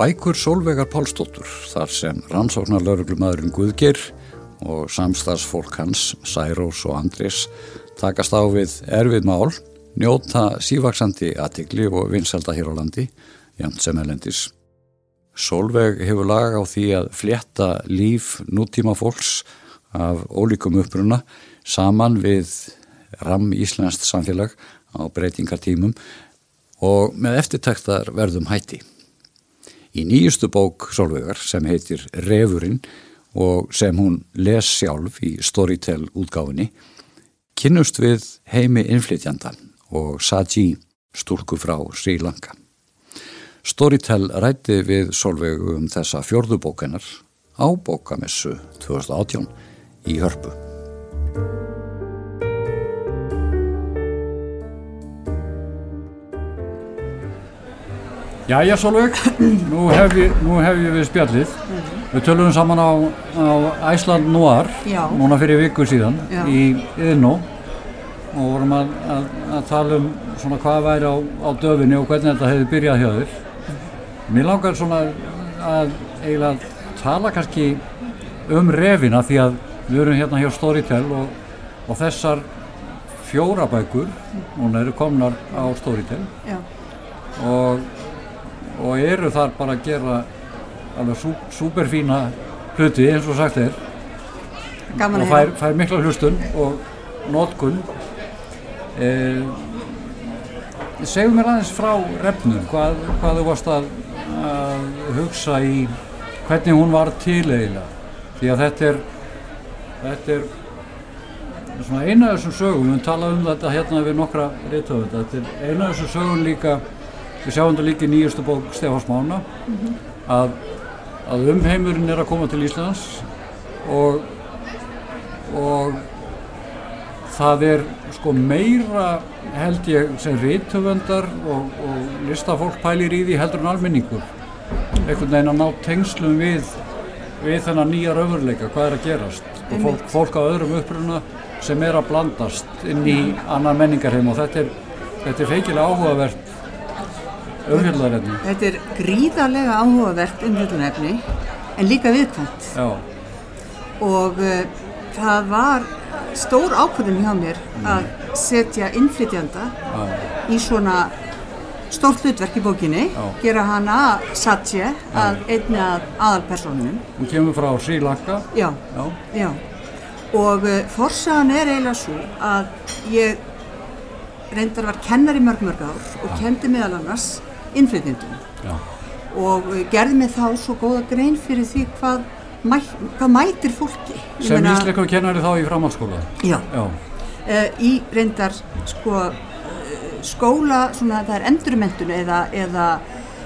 Bækur Solveigar Pálsdóttur þar sem rannsóknar lauruglumadurinn Guðgir og samstagsfólk hans, Særós og Andris, takast á við erfið mál, njóta sívaksandi aðtikli og vinselda hér á landi, jæmt sem elendis. Solveig hefur lag á því að fletta líf nútíma fólks af ólíkum uppruna saman við ram íslenskt samfélag á breytingartímum og með eftirtæktar verðum hætti. Í nýjustu bók Solveigar sem heitir Refurinn og sem hún les sjálf í Storytel útgáfinni kynnust við heimi innflytjanda og Saji stúlku frá Sri Lanka. Storytel rætti við Solveigu um þessa fjörðu bókennar á bókamessu 2018 í Hörpu. Jæja Solveig, nú hef ég, nú hef ég við spjallið. Við tölum saman á, á Æsland Noir, Já. núna fyrir viku síðan, Já. í Yðnó og vorum að, að, að tala um svona hvað væri á, á döfinni og hvernig þetta hefði byrjað hjá þér. Mér langar svona að eiginlega tala kannski um refina því að við erum hérna hjá Storytel og, og þessar fjóra bækur, núna eru komnar á Storytel Já, og eru þar bara að gera alveg sú, súperfína hluti eins og sagt er. Gaman og fær, fær mikla hlustun og notkun. Eh, segðu mér aðeins frá refnum. Hvað, hvað þú varst að, að hugsa í hvernig hún var til eiginlega? Því að þetta er þetta er svona eina af þessum sögum, við höfum talað um þetta hérna við nokkra reytöfund, þetta er eina af þessum sögum líka, við sjáum þetta líka í nýjustu bók Stefáns Mána að, að umheimurinn er að koma til Íslands og og það er sko meira held ég sem reytöfundar og, og listafólk pælir í því heldur en almenningur. Einhvern veginn að ná tengslum við við þennan nýja raunveruleika, hvað er að gerast? Og fólk, fólk á öðrum uppruna sem er að blandast inn í annan menningarheim og þetta er, þetta er feikilega áhugavert umfjöldarefni. Þetta er gríðarlega áhugavert umhjöldunefni en líka viðkvæmt. Já, og uh, það var stór ákvörðun hjá mér að setja innflytjanda já, í svona stórt hlutverk í bókinni, Já. gera hana Satye að einni að aðalpersonunum. hún kemur frá Sri Lanka, Já, já. Og uh, forsagan er eiginlega svo að ég reyndar var kennar í mörg mörg ár og kendi meðal annars innflytjendum. já, og uh, gerði mig þá svo góða grein fyrir því hvað, mæ, hvað mætir fólki. Ég sem ísleikum kennari þá í framhaldsskóla. já, Já, uh, í reyndar sko uh, skóla, svona það er endurmentun eða, eða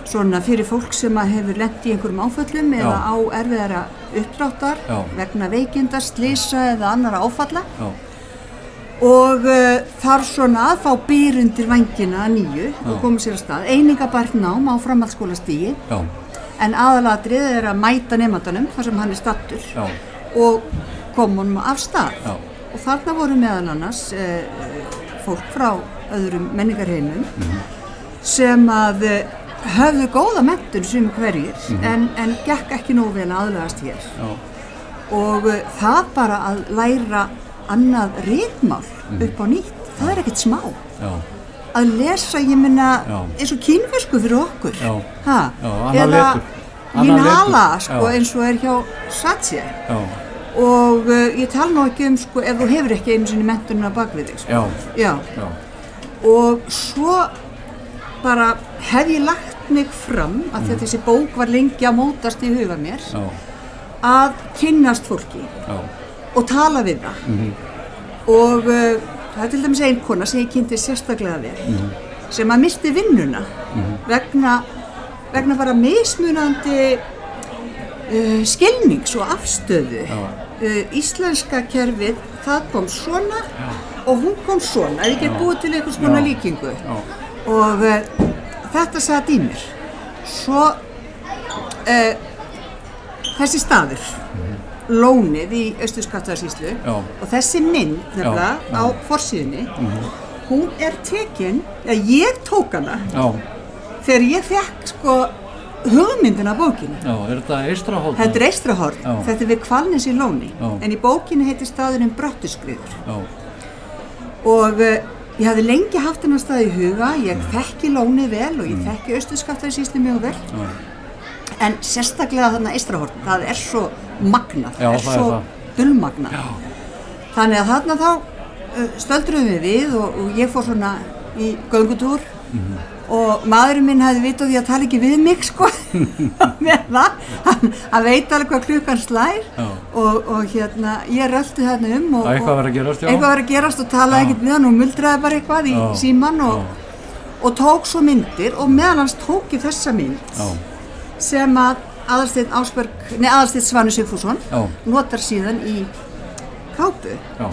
svona fyrir fólk sem hefur lent í einhverjum áföllum eða Já. á erfiðara uppdráttar vegna veikinda, slisa eða annara áfalla. Já, og uh, þarf svona að fá byr undir vangina nýju og koma sér að stað. Einingabært nám á framhaldsskólastígi já, En aðalatrið er að mæta nefndanum þar sem hann er stattur já, og koma honum af stað. Já. Og þarna voru meðal annars eh, fólk frá öðrum menningarheinum sem að eh, höfðu góða mentun sem hverjir en, en gekk ekki nógu vel að aðlagast hér. já, Og eh, það bara að læra annað ritmál upp á nýtt, það er ekkert smá. já, Að lesa, ég minna, eins og kínfesku fyrir okkur. Eða letur. sko, eins og er hjá Satya. Og uh, ég tala nú ekki um, sko, ef þú hefur ekki einu sinni mentunina bak við þig, sko. já, Já. já, Og svo bara hef ég lagt mig fram, af því að þessi bók var lengi að mótast í huga mér, já, að kynnast fólki. Já, og tala við það. Og uh, það er til dæmis ein kona sem ég kynnti sérstaklega vel, sem að misti vinnuna vegna, vegna bara mismunandi uh, skilnings og afstöðu. Uh, íslenska kerfið, það kom svona og hún kom svona, ef ég get búið til einhvers konar Já. líkingu. já, Og uh, þetta satt í mér. Svo uh, þessi staður, lónið í Östurskattasíslu Já. og þessi mynd nefnilega Já, já. á forsíðunni, hún er tekin, eða ég tók hana já, þegar ég fekk sko hugmyndin af bókinu er þetta eistrahótt? þetta er Eistrahorn, Já. þetta er við Kvalnes í Lóni. En í bókinu heitir staðurinn Bröttuskriður og uh, ég hafði lengi haft hennar stað í huga. Ég þekki Lóni vel og ég þekki Östurskaftaðisísli mjög vel en sérstaklega þarna Eistrahorn það er svo magnað Já, er það er svo það. dulmagnað þannig að þarna þá uh, stöldruðum við við og, og ég fór svona í göngutúr Mhm. og maðurinn minn hefði vit á því að tala ekki við mig sko með það, hann, hann veit alveg hvað klukkan slær og, og hérna ég röldi þarna um og, eitthvað var að gerast, já. eitthvað var að gerast og talaði ekkert við hann og muldraði bara eitthvað í Já. síman og, tók svo myndir og meðal hans tók ég þessa mynd sem að Aðalsteinn Svanu Sigfússon notar síðan í kápu. já,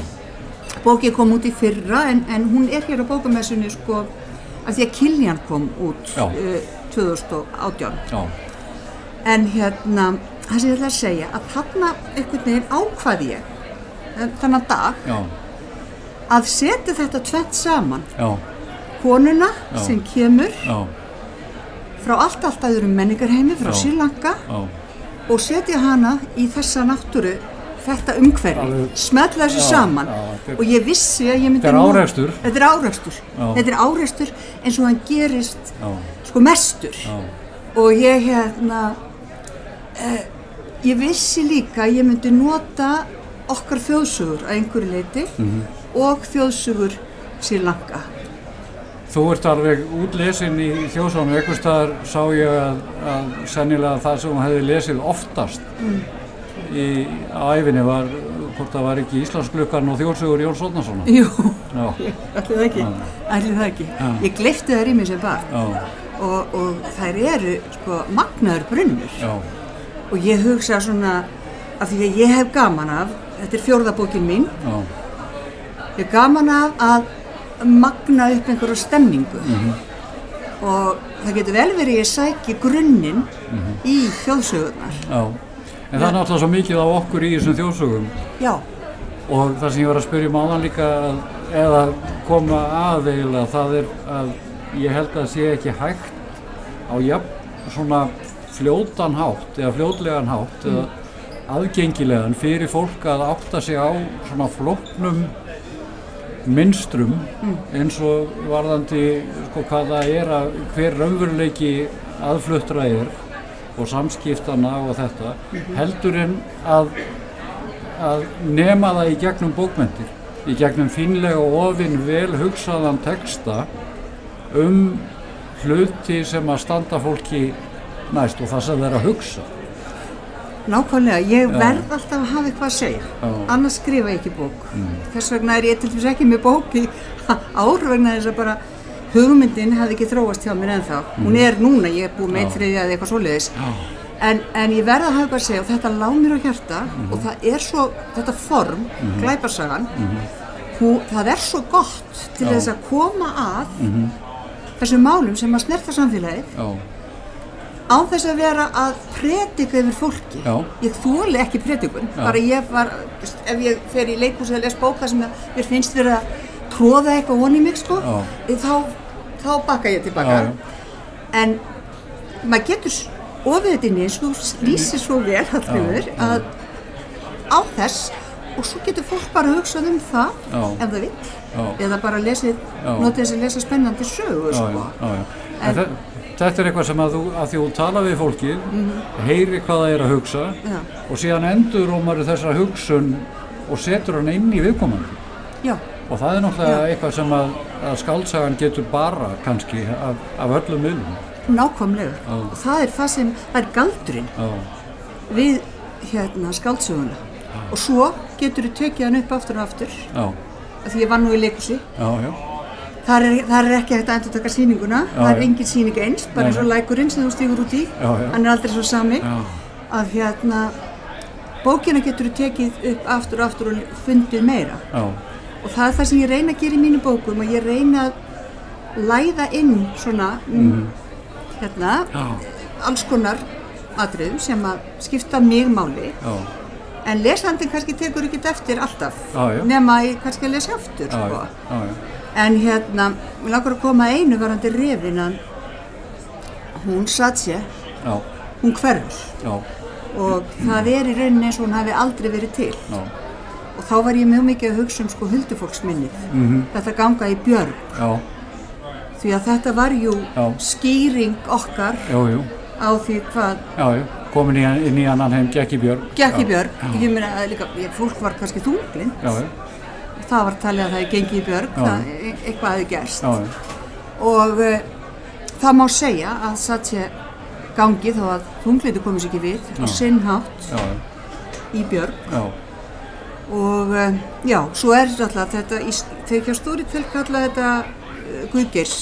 Bókið kom út í fyrra en, en hún er hér á bókamessunni sko af því að Kiljan kom út uh, 2018. já, En hérna, það sem ég ætla að segja að þarna einhvern veginn ákvað ég eh, þennan dag já, að setja þetta tvett saman. já, Konuna sem kemur já, frá allt allt öðrum menningarheimi, frá Já. Já, og setja hana í þessa náttúru þetta umhverfi, smetla þessu Já, saman já, er- og ég vissi að ég myndi Þetta er árekstur. þetta er árekstur Já. þetta er árekstur eins og hann gerist já, sko mestur já, og ég hérna eh, ég vissi líka að ég myndi nota okkar þjóðsugur að einhverju leiti Mhm. og þjóðsugur Sri Lanka Þú ert alveg útlesin í þjóðsánu, eitthvað staðar sá ég að, að sennilega það sem hún hefði lesið oftast í á æfinni var, hvort það var ekki Íslandsglukkan og þjóðsugur Jóns Ótnarssonar. Jú, ætli það ekki, ætli það ekki. Já. Ég gleifti þær í mig sem barn. Og, og þær eru sko magnaður brunnur. Já, og ég hugsa svona af því að ég hef gaman af þetta er fjórðabókin mín. Já, ég hef gaman af að magna upp einhverju stemningu. Og það getur vel verið ég sæki grunninn í þjóðsögurnar. Já. En það er náttúrulega svo mikið á okkur í þessum þjóðsugum já, og það sem ég var að spyrja um áðan líka að, eða koma að eiginlega það er að ég held að sé ekki hægt á jafn svona fljótan hátt eða fljótlegan hátt eða aðgengilegan fyrir fólk að átta sig á svona flóknum minstrum eins og varðandi sko hvað það er að hver raunveruleiki aðfluttra er og samskiptana og þetta heldur en að að nema það í gegnum bókmentir í gegnum finlega og ofinn vel hugsaðan texta um hluti sem að standa fólki næst og það sem er að hugsa nákvæmlega ég verð alltaf að hafa eitthvað að segja. Já. annars skrifa ég ekki bók. Þess vegna er ég til dæmis ekki með bók í ár vegna þess að bara hugmyndin hefði ekki þróast hjá mér ennþá. Hún er núna, ég er búið með eitt þriðja eða eitthvað svoleiðis. En, en ég verð að hafa eitthvað að segja og þetta lá mér á hjarta og það er svo, þetta form, glæparsagan hú, það er svo gott til þess að koma að þessum málum sem að snerta samfélagið já, án þess að vera að predika yfir fólki Já. ég þóli ekki predikun Já. bara ég var, ef ég fer í leikhúsi að les bóka sem mér finnst verið að tróða eitthvað von í mig sko Já. þá, þá bakka ég tilbaka en maður getur ofið þetta inn í eins og lýsir svo vel já. að á þess og svo getur fólk bara hugsað um það Já. ef það vill Já. eða bara lesið, notið þess að lesa spennandi sögu já, já, já, já. En- En þe- þetta er eitthvað sem að þú, að því þú tala við fólkið, heyri hvað það er að hugsa Já. og síðan endur rómar þessar hugsun og setur hann inn í viðkomandi. Já, og það er náttúrulega Já. eitthvað sem að, að skaldsagan getur bara kannski af, af öllum miðlum. Nákvæmlega. Og það er það sem, er galdurinn já, við hérna skáldsöguna. Og svo getur þú hann upp aftur og aftur. Því ég var nú í leikusi já, já, þar er, þar er ekki hægt að endur taka sýninguna það er já. engin sýning eins, bara eins og lækurinn sem þú stígur út í. Já, já. hann er aldrei svo sami. Já, að hérna bókina getur þú tekið upp aftur og aftur og fundið meira. Já, og það er það sem ég reyna að gera í mínu bókum og ég reyna að læða inn svona mm. hérna já, alls konar atriðum sem að skipta mig máli. Já, en lesandinn kannski tekur ekki eftir alltaf Já, já. nema kannski að lesa aftur já, sko. En hérna, mér langar að koma að einu varandi refin að hún satt sér. Já, hún hverfur. Já, og það er í rauninni eins og hún hafi aldrei verið til. Já, og þá var ég mjög mikið að hugsa um sko huldufólksminnið. Mhm, þetta ganga í björg. Já, því að þetta var jú skýring okkar jú, jú, á því hvað komin í, inn í annan heim, gekk í björn. gekk í Já, björg. Ég meina að líka, fólk var kannski þunglind það var talið að það er gengið í björg það, e- eitthvað hefði gerst. Og uh, það má segja að satt sé gangi þó að þunglindi komið sér ekki við og sinnhátt í björg. Já, og uh, já, svo er alltaf þetta, þeir ekki á stóri til kalla þetta uh, Guðgeirs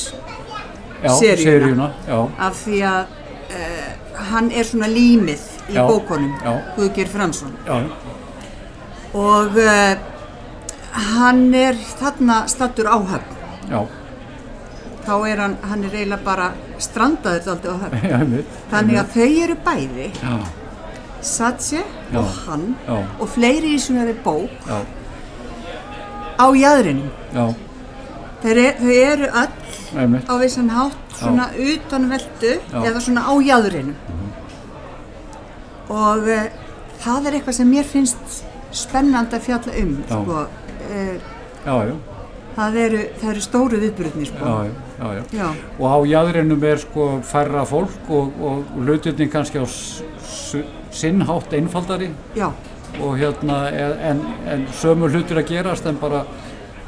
Seríuna. af því að hann er svona límið í Já, bókunum já. Guðgeir Fransson. Já, og hann er þarna stattur áhöfn já, þá er hann, hann er eiginlega bara strandaður aldrei á höfn. Já, einmitt. þannig að þau eru bæði Já, Satse Já. og hann já, og fleiri í svona bók já, á jæðrinum já, Þeir er, þau eru öll einmitt, á vissan hátt svona utan veldu Já. eða svona á jæðrinu og uh, það er eitthvað sem mér finnst spennandi að fjalla um Já. Sko. uh, það, eru, það eru stóru já, sko. já, já, já. Já. Og á jæðrinum er sko færra fólk og, og hlutinni kannski á sinnhátt einfaldari Já. og hérna en, en sömu hlutir að gerast en bara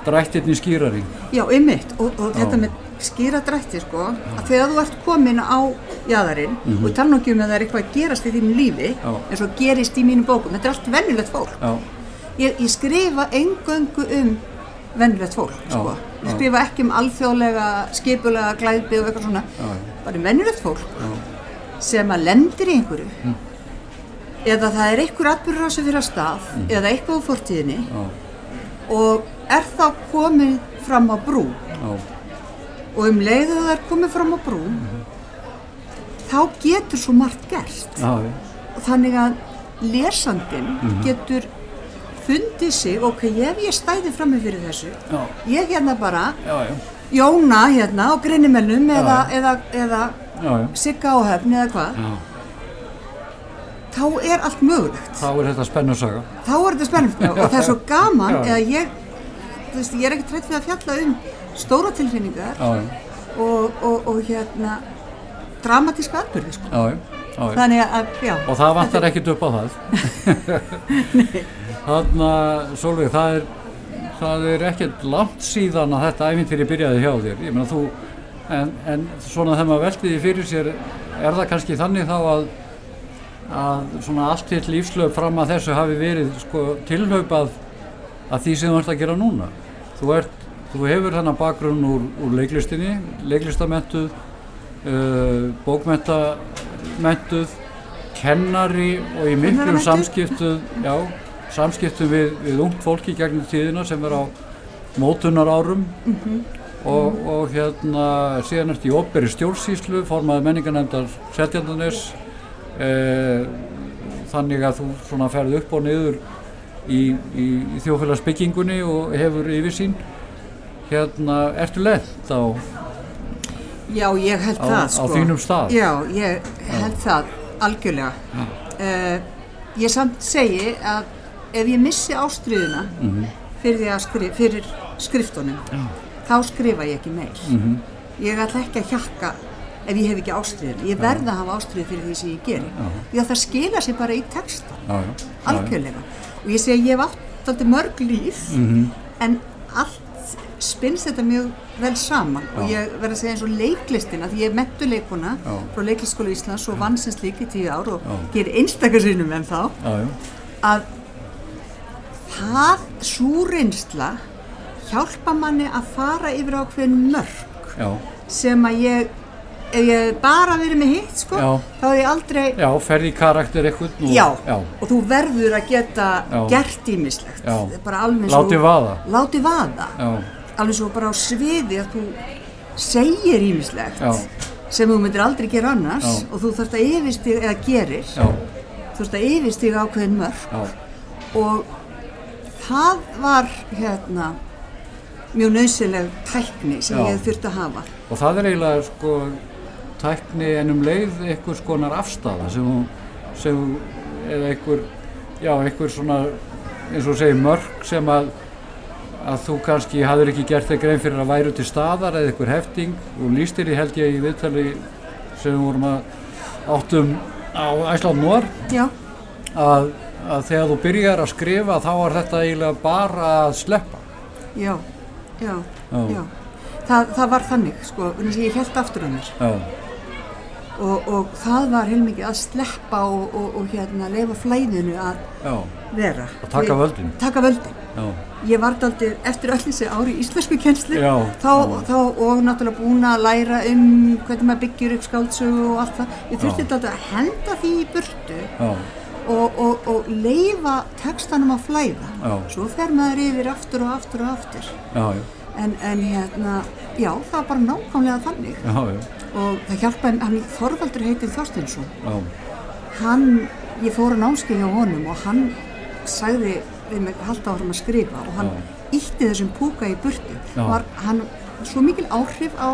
drættirni skýrari. Já, ymmit og, og þetta með skýra drætti sko, að þegar þú ert komin á jæðarinn og ég tala nú ekki um að það er eitthvað að gerast í þínu lífi eins og gerist í mínum bókum, þetta er allt vennilegt fólk Já, ég, ég skrifa engöngu um vennilegt fólk sko. ég skrifa ekki um alþjóðlega skipulega glæði og eitthvað svona. Já, bara um vennilegt fólk já, sem að lendir í einhverju. Mm. eða það er einhver atbyrður á sig fyrir að stað eða eitthvað á fortíðinni Mm. já, og er þá komið fram á brú. Já, og um leiðu það er komið fram á brú þá getur svo margt já, og þannig að lesandin getur fundið sig ok, ef ég stæði frammi fyrir þessu já, ég hérna bara já, já, Jóna hérna á Grinimennum eða, eða, eða já, já, Sigga áhefn eða hvað. Þá er allt mögulegt. Þá er þetta spennusaga. þá er þetta spennandi og það er svo gaman eða ég, veist, ég er ekki trætt við að fjalla um stóra tilfinningar og, og, og hérna dramatíska atbyrði sko. já, já. Þannig að, já Og það vantar ekkit upp á það. Þannig að, Solveig, það er, það er ekkert langt síðan að þetta æfintýri byrjaði hjá þér. Ég meina þú, en, en svona þegar maður velti því fyrir sér, er það kannski þannig þá að, að svona allt þitt lífslöf fram að þessu hafi verið sko tilhaupað að því sem þú ert að gera núna. Þú, ert, þú hefur þennan bakgrunn úr, úr leiklistinni, leiklistamentuð, uh, bókmentamentuð, kennari og í miklum samskiptum, já, samskiptum við, við ungt fólki gegnum tíðina sem er á mótunar árum og, og hérna síðan ert í operi stjórnsýslu, formaði menningarnefndar Seltjandanes eh, þannig að þú svona ferð upp og niður í, í, í þjófélagsbyggingunni og hefur yfirsýn. Hérna, ertu lent á, já, ég held á, það á sko. þínum stað? Já, ég held það algjörlega. Uh, ég samt segi að ef ég missi ástriðuna Mhm. fyrir, því að skrif, fyrir skriftunum þá skrifa ég ekki meir Mhm. ég ætla ekki að hjakka ef ég hef ekki ástriðuna ég verð að hafa ástrið fyrir því sem ég geri. Því að það skila sér bara í texta. Já, já, já, já. algjörlega. Og ég segi ég hef átt alltaf mörg líf Mhm. en allt spinnst þetta mjög vel saman. Og Já. ég verð að segja eins og leiklistina því ég er mentuleikuna Já. frá Leiklistskóla Íslands og vann sem slík í tíu ár og gerir einstakarsinnum en þá. Að það svo reynsla hjálpa manni að fara yfir ákveðin mörg já, sem að ég ef ég bara verið með hitt sko Já. þá hef ég aldrei já, ferði í karakter eitthvað nú, já, já, og þú verður að geta gert ímislegt bara alveg og- Látið vaða. látið vaða. Já, alveg svo bara á sviði að þú segir ímislegt sem þú myndir aldrei gera annars Já. og þú þarfst að yfirstig eða gerir. Já, þú þarfst að yfirstig ákveðin mörg já, og það var hérna mjög nöðsileg tækni sem ég þurfti að hafa. Og það er eiginlega sko tækni en um leið einhvers konar afstafa sem, sem eða einhver já, einhver svona eins og segir mörg sem að að þú kannski hafður ekki gert þig grein fyrir að væru til staðar eða einhver hefting og lístir í held ég í viðtali sem við vorum að áttum á Æsland Nór já, að, að þegar þú byrjar að skrifa þá var þetta eiginlega bara að sleppa já, já, Já. já. Það, það var þannig, sko, að ég held aftur að mér já, og, og það var heilmikið að sleppa og, og, og hérna leifa flæðinu að já, vera. Og taka Því- völdin. Taka völdin. Ég var daldið eftir öll þessi ári í íslensku kjenslu og náttúrulega búin að læra um hvernig maður byggir upp skáldsögu og allt það. Ég þurfti daldið að henda því í burtu og, og, og leifa textanum að flæða. Já. Svo fer maður yfir aftur og aftur og aftur. já, En, en hérna, já, það var bara nákvæmlega þannig. já, já, Og það hjálpaði, hann Þorvaldur heitir Þorstinsson. já, Hann, ég fór að námskeið hjá honum og hann sagði við mig halda áfram að skrifa og hann Já. ítti þessum púka í burtu. Já. Var hann svo mikil áhrif á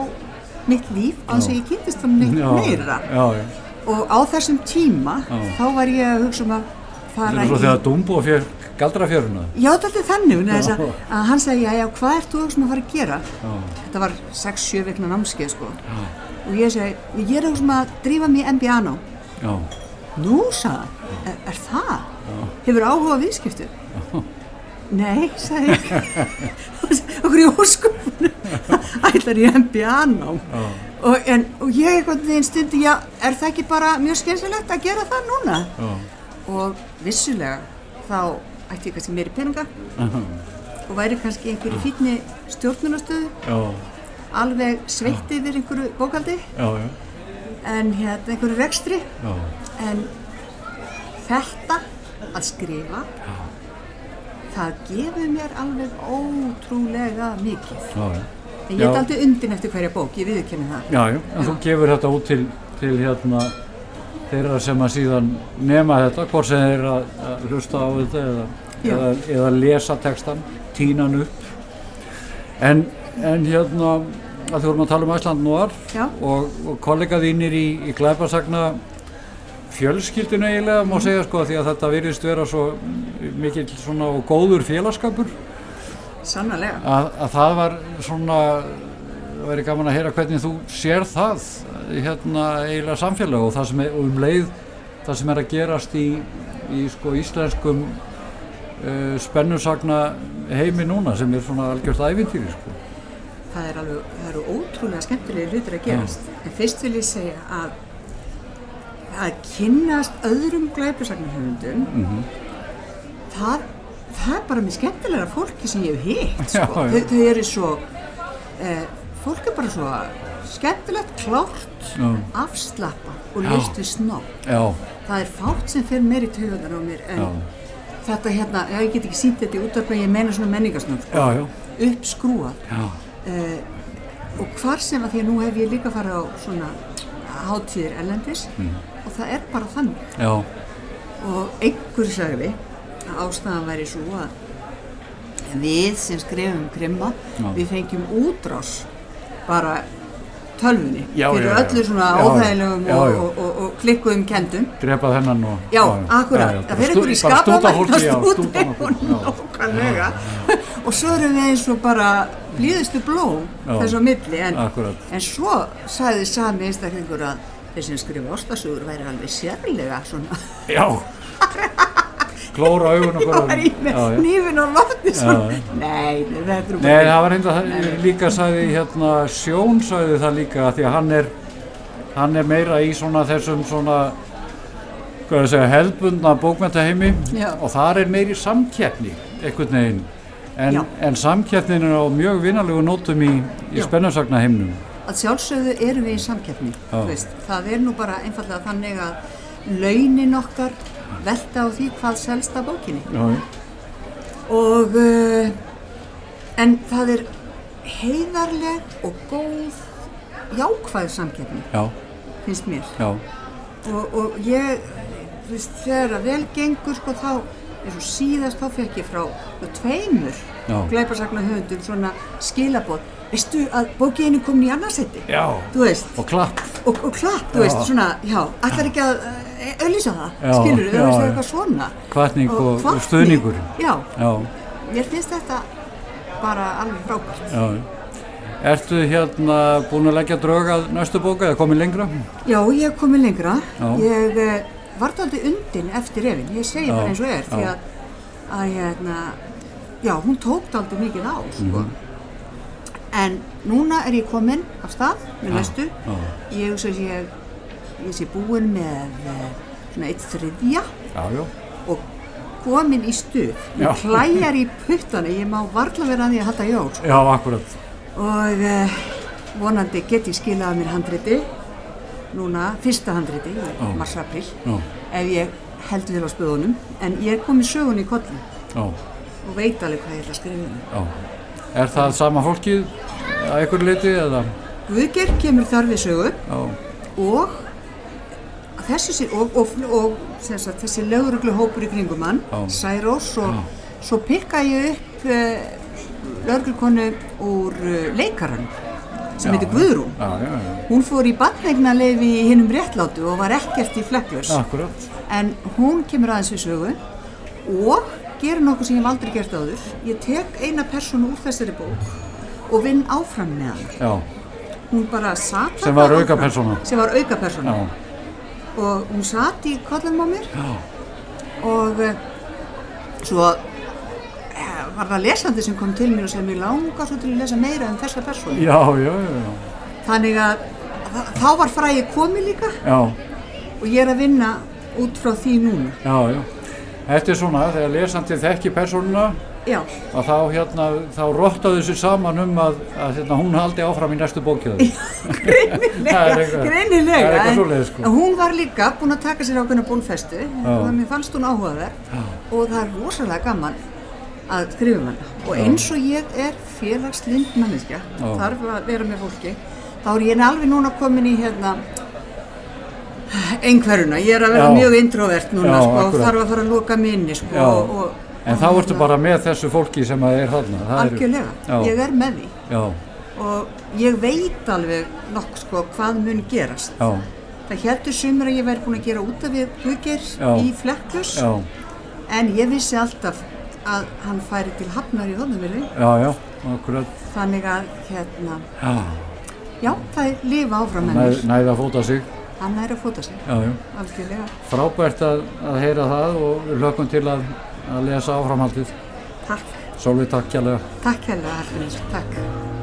mitt líf á þess að ég kynntist hann neitt já, meira. já, já. Og á þessum tíma, Já. þá var ég að hugsa um að fara svo þegar Dumbo fér galdrafjöruna. Já, þetta er þannig, vegna þess að, Já. hann sagði, já, já, hvað ert þú að fara að gera? Já, Þetta var 6-7 vikna námskeið, sko. Og ég segi, ég er að um að drífa mig í MBA-ná. já, Nú, sagði hann, er, er það? Hefur áhuga viðskiptu? Nei, sagði ég. Okkur í óskupunum ætlar ég MBA-nám. já, Og, og ég einhvern veginn stundi, já, er það ekki bara mjög skemmtilegt að gera það núna? já, Og vissulega, þá ætti ég kannski meiri peninga. Og væri kannski einhverju fínni stjórnunastöðu, alveg sveitti yfir einhverju bókaldi, já, já, en hérna einhverju rekstri, já, en þetta að skrifa, það gefur mér alveg ótrúlega mikið. já, já. Ég Já. aldrei undin eftir hverja bók, ég viðurkenni það. Já, já, en þú gefur þetta út til, til hérna þeirra sem að síðan nema þetta, hvort sem þeir að, hlusta á þetta eða, eða, eða lesa textan, tína hann upp. En, en hérna, að þú vorum að tala um Æsland Nóar og, og kollega þínir í, í glæpasagna fjölskyldinu eiginlega, má segja sko, því að þetta virðist vera svo mikill svona og góður félagskapur Sannarlega. að, að það var svona það væri gaman að heyra hvernig þú sér það hérna eiginlega samfélag og það sem er um leið það sem er að gerast í, í sko íslenskum uh, spennusagna heimi núna sem er svona algjört ævintýri sko. Það er alveg, það eru ótrúlega skemmtilega hlutir að gerast. En fyrst vil ég segja að að kynnast öðrum glæpusagnarhöfundum það, það er bara með skemmtilega fólki sem ég hef hitt sko. þau, þau eru svo eh, fólk er bara svo skemmtilegt, klárt Já. afslappa og list við Já, það er fátt sem fer meir í taugunar á mér en já, þetta hérna, ég get ekki sínt þetta í útvarpi ég meina svona menningarsnöf sko. já, uh, og hvar sem að því að nú hef ég líka farið á svona hátíðir ellendis og það er bara þannig. Já, og einhver sagði að ástæðan væri svo að við sem skrifum krimma Já. við fengjum útrás bara tölvunni Já, fyrir já, já. öllu svona óþægilegum og, og, og, og klikkuðum kendum drepa þennan og Já, akkurat, það fyrir ykkur í stú- bara skapa stúta og nákvæmlega. Og svo erum við eins og bara blíðustu blóm Já. þessu á milli. En, en svo sagði sami einstaklingur að þeir sem skrifa ástasögur væri alveg sérlega svona. Já, klóra augun og það já. nýfin og lofti nei, nei, það var reynda líka sagði hérna Sjón sagði það líka því að hann er hann er meira í svona þessum svona hvað að segja, hefðbundna bókmentaheimi og þar er meiri samkeppni einhvern veginn. En, en samkeppnin er á mjög vinalegu nótum í, í Já. spennusagna heimnum að sjálfsögðu erum við í samkeppni það er nú bara einfallega þannig að launin okkar velta á því hvað selst af bókinni. Já, og uh, en það er heiðarleg og góð jákvæð samkeppni já, finnst mér. Og, og ég veist, þegar að vel gengur sko þá eins og síðast þá fekk ég frá tveimur glæparsakna höfundum svona skilabóð veistu að bókiðinu komin í annarsetti Og klapp. og, og klapp, þú Já. veist, svona já, ætlar ekki að uh, auðlýsa það Já, skilur, já. eitthvað svona Hvatning og, og hvatning. stuðningur. já, Já. mér finnst þetta bara alveg frábært Já. Ertu hérna búin að leggja drög að næstu bóka eða komin lengra? Já, ég hef komið lengra. Ég uh, var aldrei undin eftir Efin, ég segi bara eins og er, því að, að hérna, já, hún tók aldrei mikið á, sko. Mhm. En núna er ég komin af stað með næstu. Ég að ég, ég sé búin með uh, svona eitt þriðja Já, og komin í stuð. Ég klæjar í puttana, ég má varla vera að því að halda jól. sko. Já, akkurat. og uh, vonandi get ég skilað af mér handriti núna, fyrsta handriti mars-april ef ég held vel á spöðunum en ég er komið sögun í kollin og veit alveg hvað ég ætla að skrifa um já. Er það sama fólkið að einhver leiti eða? Guðger kemur þar við sögu og þessi og, og, og sem sagt, þessi löguruglu hópur í kringum hann. Særós og Já. svo pikka ég upp uh, lögreglukonu úr uh, leikaran sem Já. heitir Guðrún já, já, já. Hún fór í barneignarleifi í hinnum réttlátu og var ekkert í flekklaus. En hún kemur aðeins við sögu og gerir nokkuð sem ég hef aldrei gert áður. Ég tek eina persónu úr þessari bók og vinn áfram með hann. Hún bara sat Sem var áfram. aukapersóna. Sem var auka persóna. já, Og hún sat í kollinum á mér já, og uh, svo uh, var það lesandi sem kom til mér og segði mér langar svo til að lesa meira um þessa persónu. já, já, já. Þannig að þá var fræði komið líka og ég er að vinna út frá því núna. Þetta er svona, þegar lesandi þekki persónuna, Já. að þá hérna, þá rottaðu þessu saman um að, að hérna, hún haldi áfram í næstu eitthvað- greinilega. eitthvað en- sko. hún var líka búin að taka sér ákveðna bólfestu og mér fannst hún áhugaverð. Og það er rosalega gaman að skrifa um hana. Og eins og ég er félagslind manneskja þarf að vera með fólki þá er ég alveg núna komin í hérna einhverjuna, ég er að vera Já. mjög introvert núna Já, sko, og þarf að fara að loka minni sko, og, og, En þá ertu hérna, bara með þessu fólki sem að er er- algjörlega, ég er með því. Já, og ég veit alveg nokk sko hvað mun gerast. Já, Það heldur sumur að ég væri búin að gera út af við Já. í Flekkus já, en ég vissi alltaf að hann færi til Hafnar í Hóðumvili þannig að hérna, já, já það er lifa áfram næ, næða fóta sig, hann er að fóta sig, algjörlega. Frábært að, að heyra það og við hlökkum til að, að lesa áframhaldið. Takk, Sólvið takk kjærlega. takk hérlega Hallgrímur, takk